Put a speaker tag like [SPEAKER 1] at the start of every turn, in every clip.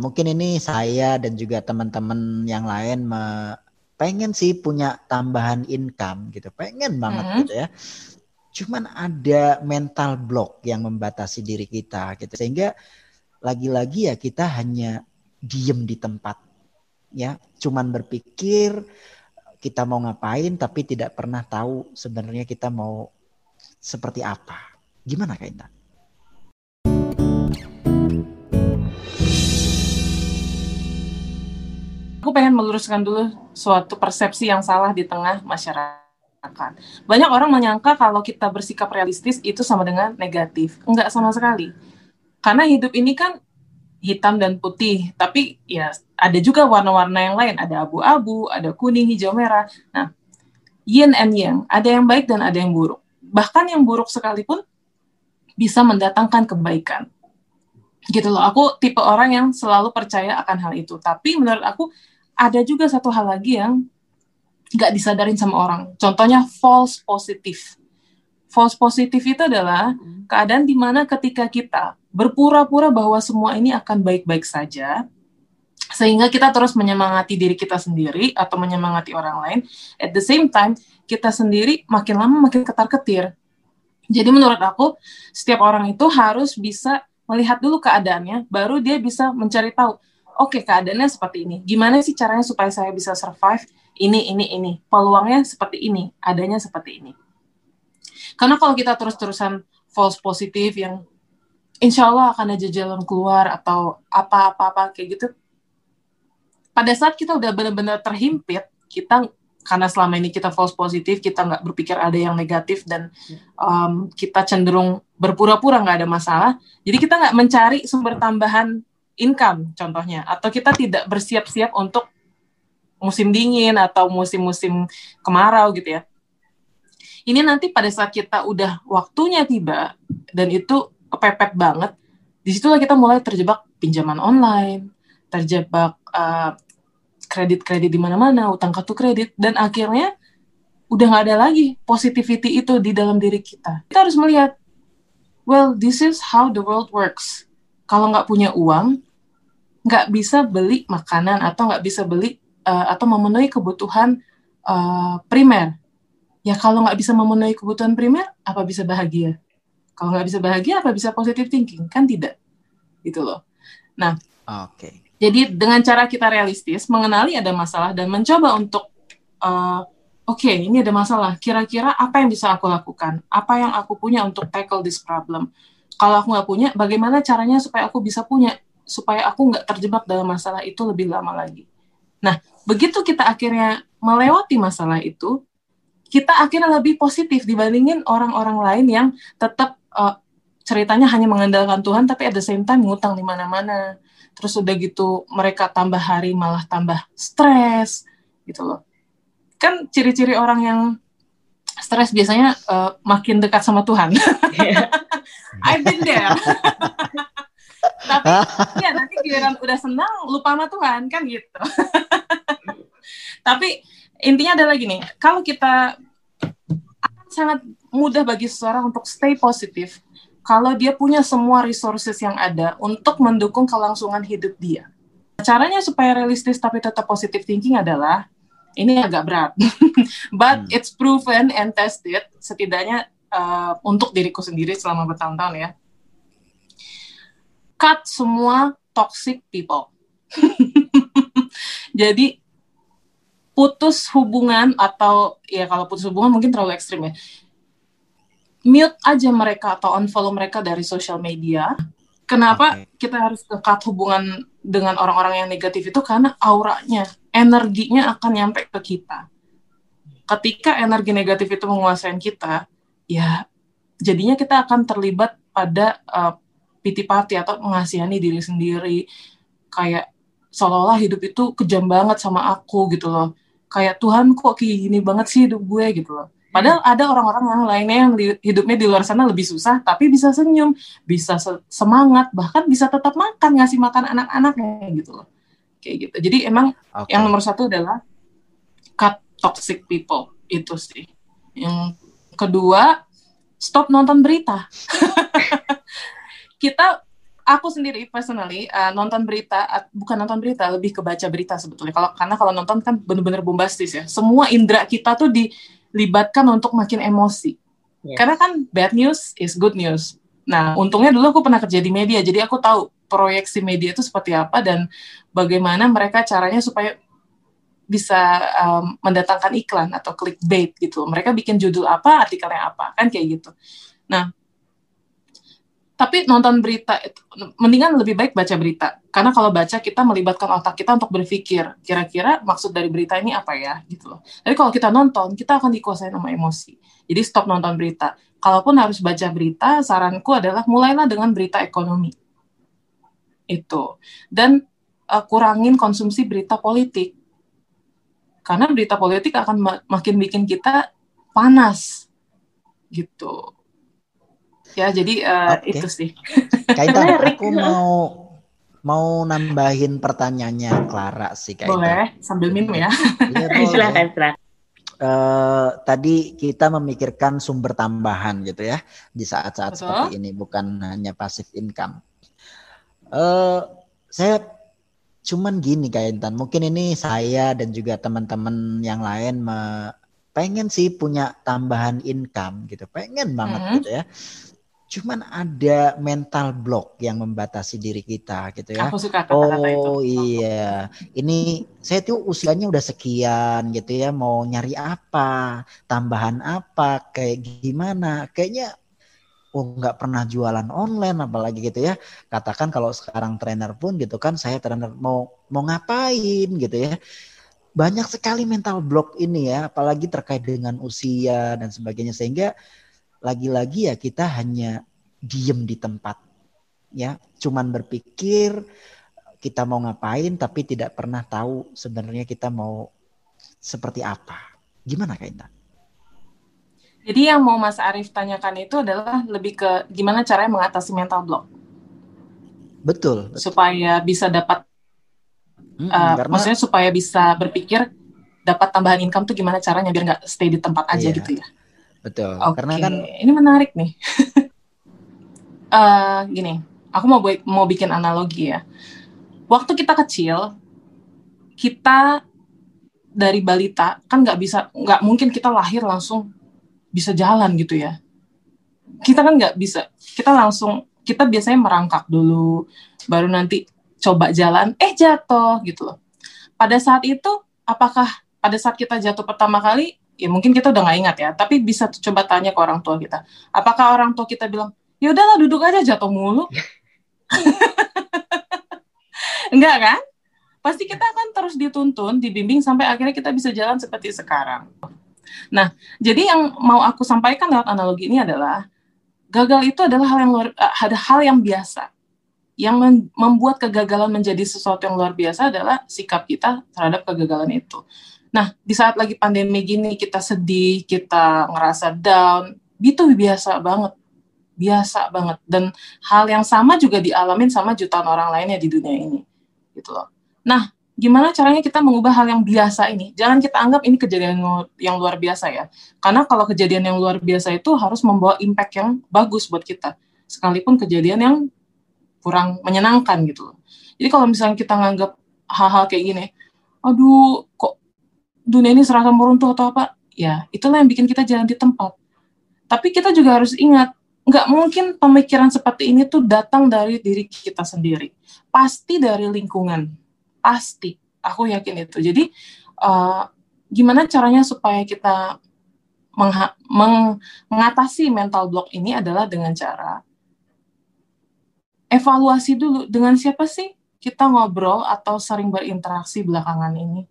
[SPEAKER 1] Mungkin ini saya dan juga teman-teman yang lain me pengen sih punya tambahan income gitu, pengen banget
[SPEAKER 2] Mhm.
[SPEAKER 1] gitu ya. Cuman ada mental block yang membatasi diri kita gitu. Sehingga lagi-lagi ya kita hanya diem di tempat ya, cuman berpikir kita mau ngapain tapi tidak pernah tahu sebenarnya kita mau seperti apa. Gimana Kak Intan?
[SPEAKER 2] Aku pengen meluruskan dulu suatu persepsi yang salah di tengah masyarakat. Banyak orang menyangka kalau kita bersikap realistis itu sama dengan negatif. Enggak sama sekali. Karena hidup ini kan hitam dan putih, tapi ya ada juga warna-warna yang lain. Ada abu-abu, ada kuning, hijau, merah. Nah, yin and yang, ada yang baik dan ada yang buruk. Bahkan yang buruk sekalipun bisa mendatangkan kebaikan. Gitu loh, aku tipe orang yang selalu percaya akan hal itu. Tapi menurut aku ada juga satu hal lagi yang nggak disadarin sama orang. Contohnya false positive. False positive itu adalah keadaan di mana ketika kita berpura-pura bahwa semua ini akan baik-baik saja, sehingga kita terus menyemangati diri kita sendiri atau menyemangati orang lain. At the same time, kita sendiri makin lama makin ketar-ketir. Jadi menurut aku, setiap orang itu harus bisa melihat dulu keadaannya, baru dia bisa mencari tahu, oke okay, keadaannya seperti ini. Gimana sih caranya supaya saya bisa survive? Ini, ini, ini. Peluangnya seperti ini, adanya seperti ini. Karena kalau kita terus-terusan false positif yang insya Allah akan ada jalan keluar atau apa-apa-apa kayak gitu, pada saat kita udah benar-benar terhimpit, kita karena selama ini kita false positif, kita nggak berpikir ada yang negatif dan um, kita cenderung berpura-pura nggak ada masalah. Jadi kita nggak mencari sumber tambahan income contohnya, atau kita tidak bersiap-siap untuk musim dingin atau musim-musim kemarau gitu ya. Ini nanti pada saat kita udah waktunya tiba dan itu kepepet banget, di situlah kita mulai terjebak pinjaman online, terjebak uh, kredit-kredit di mana-mana, utang kartu kredit, dan akhirnya udah nggak ada lagi positivity itu di dalam diri kita. Kita harus melihat, well, this is how the world works. Kalau nggak punya uang, nggak bisa beli makanan atau nggak bisa beli uh, atau memenuhi kebutuhan uh, primer. Ya kalau nggak bisa memenuhi kebutuhan primer, apa bisa bahagia? Kalau nggak bisa bahagia, apa bisa positive thinking? Kan tidak, gitu loh. Nah,
[SPEAKER 1] oke. Okay.
[SPEAKER 2] Jadi dengan cara kita realistis, mengenali ada masalah dan mencoba untuk, uh, oke okay, ini ada masalah, kira-kira apa yang bisa aku lakukan? Apa yang aku punya untuk tackle this problem? Kalau aku nggak punya, bagaimana caranya supaya aku bisa punya? Supaya aku nggak terjebak dalam masalah itu lebih lama lagi. Nah, begitu kita akhirnya melewati masalah itu, kita akhirnya lebih positif dibandingin orang-orang lain yang tetap uh, ceritanya hanya mengandalkan Tuhan, tapi at the same time ngutang di mana-mana. Terus udah gitu mereka tambah hari malah tambah stres gitu loh. Kan ciri-ciri orang yang stres biasanya uh, makin dekat sama Tuhan. I've been there tapi ya nanti giliran udah senang lupa sama Tuhan kan gitu tapi intinya adalah gini kalau kita akan sangat mudah bagi seseorang untuk stay positif kalau dia punya semua resources yang ada untuk mendukung kelangsungan hidup dia. Caranya supaya realistis tapi tetap positive thinking adalah ini agak berat, but hmm. it's proven and tested setidaknya uh, untuk diriku sendiri selama bertahun-tahun ya. Cut semua toxic people. Jadi putus hubungan atau ya kalau putus hubungan mungkin terlalu ekstrim ya mute aja mereka atau unfollow mereka dari sosial media. Kenapa okay. kita harus dekat hubungan dengan orang-orang yang negatif itu karena auranya, energinya akan nyampe ke kita. Ketika energi negatif itu menguasai kita, ya jadinya kita akan terlibat pada uh, piti pati atau mengasihani diri sendiri. Kayak seolah-olah hidup itu kejam banget sama aku gitu loh. Kayak Tuhan kok kayak gini banget sih hidup gue gitu loh Padahal ada orang-orang yang lainnya yang di, hidupnya di luar sana lebih susah, tapi bisa senyum, bisa se semangat, bahkan bisa tetap makan, ngasih makan anak-anaknya gitu loh. Kayak gitu. Jadi emang okay. yang nomor satu adalah cut toxic people itu sih. Yang kedua, stop nonton berita. Kita aku sendiri personally uh, nonton berita uh, bukan nonton berita lebih ke baca berita sebetulnya. Kalau karena kalau nonton kan benar-benar bombastis ya. Semua indera kita tuh dilibatkan untuk makin emosi. Yes. karena kan bad news is good news. Nah untungnya dulu aku pernah kerja di media jadi aku tahu proyeksi media itu seperti apa dan bagaimana mereka caranya supaya bisa um, mendatangkan iklan atau clickbait gitu. Mereka bikin judul apa artikelnya apa kan kayak gitu. Nah tapi nonton berita itu mendingan lebih baik baca berita karena kalau baca kita melibatkan otak kita untuk berpikir kira-kira maksud dari berita ini apa ya gitu loh. Tapi kalau kita nonton kita akan dikuasai sama emosi. Jadi stop nonton berita. Kalaupun harus baca berita, saranku adalah mulailah dengan berita ekonomi. Itu. Dan uh, kurangin konsumsi berita politik. Karena berita politik akan makin bikin kita panas. Gitu ya jadi uh, eh, okay. itu sih.
[SPEAKER 1] Kaitan aku mau mau nambahin pertanyaannya Clara sih kaitan
[SPEAKER 2] boleh sambil minum ya, ya silakan silakan.
[SPEAKER 1] Uh, tadi kita memikirkan sumber tambahan gitu ya di saat-saat seperti ini bukan hanya pasif income. Uh, saya cuman gini kayak Intan, mungkin ini saya dan juga teman-teman yang lain me, pengen sih punya tambahan income gitu, pengen banget mm -hmm. gitu ya cuman ada mental block yang membatasi diri kita gitu ya.
[SPEAKER 2] Aku suka kata-kata
[SPEAKER 1] oh, itu. iya. Ini saya tuh usianya udah sekian gitu ya, mau nyari apa, tambahan apa, kayak gimana. Kayaknya oh nggak pernah jualan online apalagi gitu ya. Katakan kalau sekarang trainer pun gitu kan saya trainer mau mau ngapain gitu ya. Banyak sekali mental block ini ya, apalagi terkait dengan usia dan sebagainya sehingga lagi-lagi ya kita hanya diem di tempat ya cuman berpikir kita mau ngapain tapi tidak pernah tahu sebenarnya kita mau seperti apa gimana Kak Intan?
[SPEAKER 2] Jadi yang mau Mas Arief tanyakan itu adalah lebih ke gimana caranya mengatasi mental block.
[SPEAKER 1] Betul. betul.
[SPEAKER 2] Supaya bisa dapat, hmm, uh, karena, maksudnya supaya bisa berpikir dapat tambahan income tuh gimana caranya biar nggak stay di tempat aja iya. gitu ya.
[SPEAKER 1] Betul. Okay. Karena kan
[SPEAKER 2] ini menarik nih. uh, gini, aku mau mau bikin analogi ya. Waktu kita kecil, kita dari balita kan nggak bisa nggak mungkin kita lahir langsung bisa jalan gitu ya. Kita kan nggak bisa. Kita langsung kita biasanya merangkak dulu, baru nanti coba jalan, eh jatuh gitu loh. Pada saat itu, apakah pada saat kita jatuh pertama kali ya mungkin kita udah nggak ingat ya, tapi bisa coba tanya ke orang tua kita. Apakah orang tua kita bilang, ya udahlah duduk aja jatuh mulu? Enggak kan? Pasti kita akan terus dituntun, dibimbing sampai akhirnya kita bisa jalan seperti sekarang. Nah, jadi yang mau aku sampaikan lewat analogi ini adalah gagal itu adalah hal yang luar, eh, ada hal yang biasa. Yang membuat kegagalan menjadi sesuatu yang luar biasa adalah sikap kita terhadap kegagalan itu. Nah, di saat lagi pandemi gini kita sedih, kita ngerasa down, itu biasa banget. Biasa banget. Dan hal yang sama juga dialamin sama jutaan orang lainnya di dunia ini. Gitu loh. Nah, gimana caranya kita mengubah hal yang biasa ini? Jangan kita anggap ini kejadian yang luar biasa ya. Karena kalau kejadian yang luar biasa itu harus membawa impact yang bagus buat kita. Sekalipun kejadian yang kurang menyenangkan gitu. Jadi kalau misalnya kita nganggap hal-hal kayak gini, aduh kok dunia ini seragam meruntuh atau apa, ya itulah yang bikin kita jalan di tempat. Tapi kita juga harus ingat, nggak mungkin pemikiran seperti ini tuh datang dari diri kita sendiri. Pasti dari lingkungan. Pasti. Aku yakin itu. Jadi, uh, gimana caranya supaya kita meng mengatasi mental block ini adalah dengan cara evaluasi dulu dengan siapa sih kita ngobrol atau sering berinteraksi belakangan ini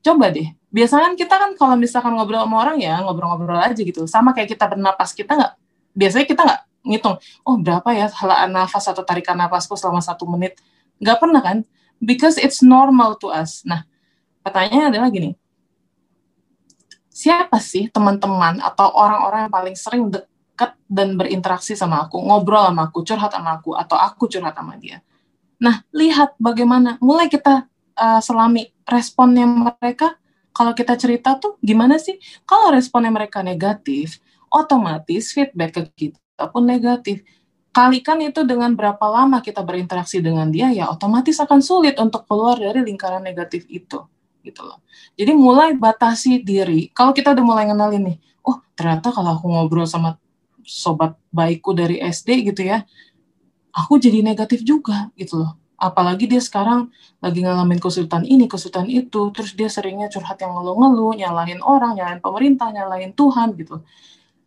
[SPEAKER 2] coba deh. Biasanya kan kita kan kalau misalkan ngobrol sama orang ya ngobrol-ngobrol aja gitu. Sama kayak kita bernapas kita nggak biasanya kita nggak ngitung oh berapa ya helaan nafas atau tarikan nafasku selama satu menit? Nggak pernah kan. Because it's normal to us. Nah pertanyaannya adalah gini. Siapa sih teman-teman atau orang-orang yang paling sering dekat dan berinteraksi sama aku ngobrol sama aku curhat sama aku atau aku curhat sama dia? Nah lihat bagaimana mulai kita uh, selami responnya mereka kalau kita cerita tuh gimana sih? Kalau responnya mereka negatif, otomatis feedback ke kita pun negatif. kalikan itu dengan berapa lama kita berinteraksi dengan dia ya otomatis akan sulit untuk keluar dari lingkaran negatif itu gitu loh. Jadi mulai batasi diri. Kalau kita udah mulai ngenalin nih, oh ternyata kalau aku ngobrol sama sobat baikku dari SD gitu ya, aku jadi negatif juga gitu loh. Apalagi dia sekarang lagi ngalamin kesulitan ini, kesulitan itu, terus dia seringnya curhat yang ngeluh-ngeluh, nyalahin orang, nyalahin pemerintah, nyalahin Tuhan gitu.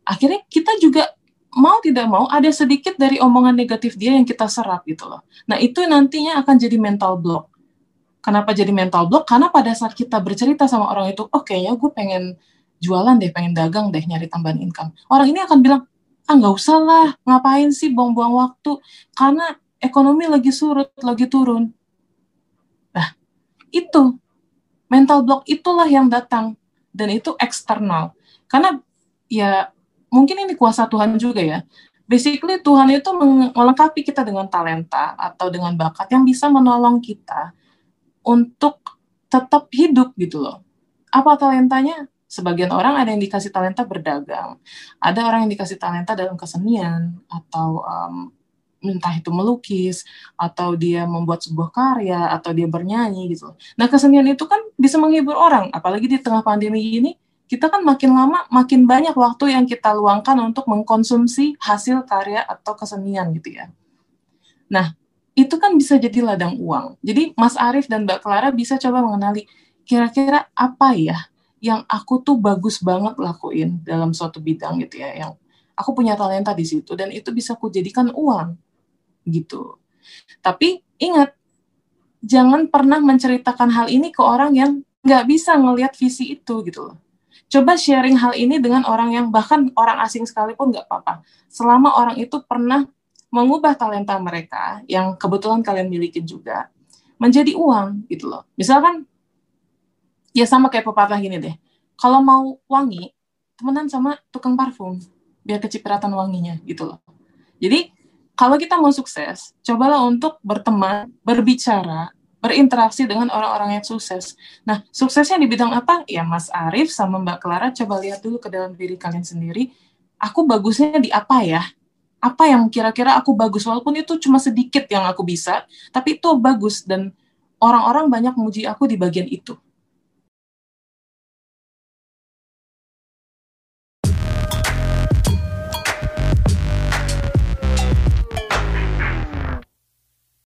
[SPEAKER 2] Akhirnya kita juga mau tidak mau ada sedikit dari omongan negatif dia yang kita serap gitu loh. Nah itu nantinya akan jadi mental block. Kenapa jadi mental block? Karena pada saat kita bercerita sama orang itu, oh kayaknya gue pengen jualan deh, pengen dagang deh, nyari tambahan income. Orang ini akan bilang, ah nggak usah lah, ngapain sih buang-buang waktu? Karena ekonomi lagi surut, lagi turun. Nah, itu mental block itulah yang datang dan itu eksternal. Karena ya mungkin ini kuasa Tuhan juga ya. Basically Tuhan itu melengkapi kita dengan talenta atau dengan bakat yang bisa menolong kita untuk tetap hidup gitu loh. Apa talentanya? Sebagian orang ada yang dikasih talenta berdagang, ada orang yang dikasih talenta dalam kesenian atau um, entah itu melukis atau dia membuat sebuah karya atau dia bernyanyi gitu. Nah kesenian itu kan bisa menghibur orang, apalagi di tengah pandemi ini kita kan makin lama makin banyak waktu yang kita luangkan untuk mengkonsumsi hasil karya atau kesenian gitu ya. Nah itu kan bisa jadi ladang uang. Jadi Mas Arief dan Mbak Clara bisa coba mengenali kira-kira apa ya yang aku tuh bagus banget lakuin dalam suatu bidang gitu ya, yang aku punya talenta di situ dan itu bisa aku jadikan uang gitu. Tapi ingat, jangan pernah menceritakan hal ini ke orang yang nggak bisa ngelihat visi itu gitu loh. Coba sharing hal ini dengan orang yang bahkan orang asing sekalipun nggak apa-apa. Selama orang itu pernah mengubah talenta mereka yang kebetulan kalian miliki juga menjadi uang gitu loh. Misalkan ya sama kayak pepatah gini deh. Kalau mau wangi, temenan sama tukang parfum biar kecipratan wanginya gitu loh. Jadi kalau kita mau sukses, cobalah untuk berteman, berbicara, berinteraksi dengan orang-orang yang sukses. Nah, suksesnya di bidang apa? Ya Mas Arief sama Mbak Clara coba lihat dulu ke dalam diri kalian sendiri. Aku bagusnya di apa ya? apa yang kira-kira aku bagus walaupun itu cuma sedikit yang aku bisa tapi itu bagus dan orang-orang banyak memuji aku di bagian itu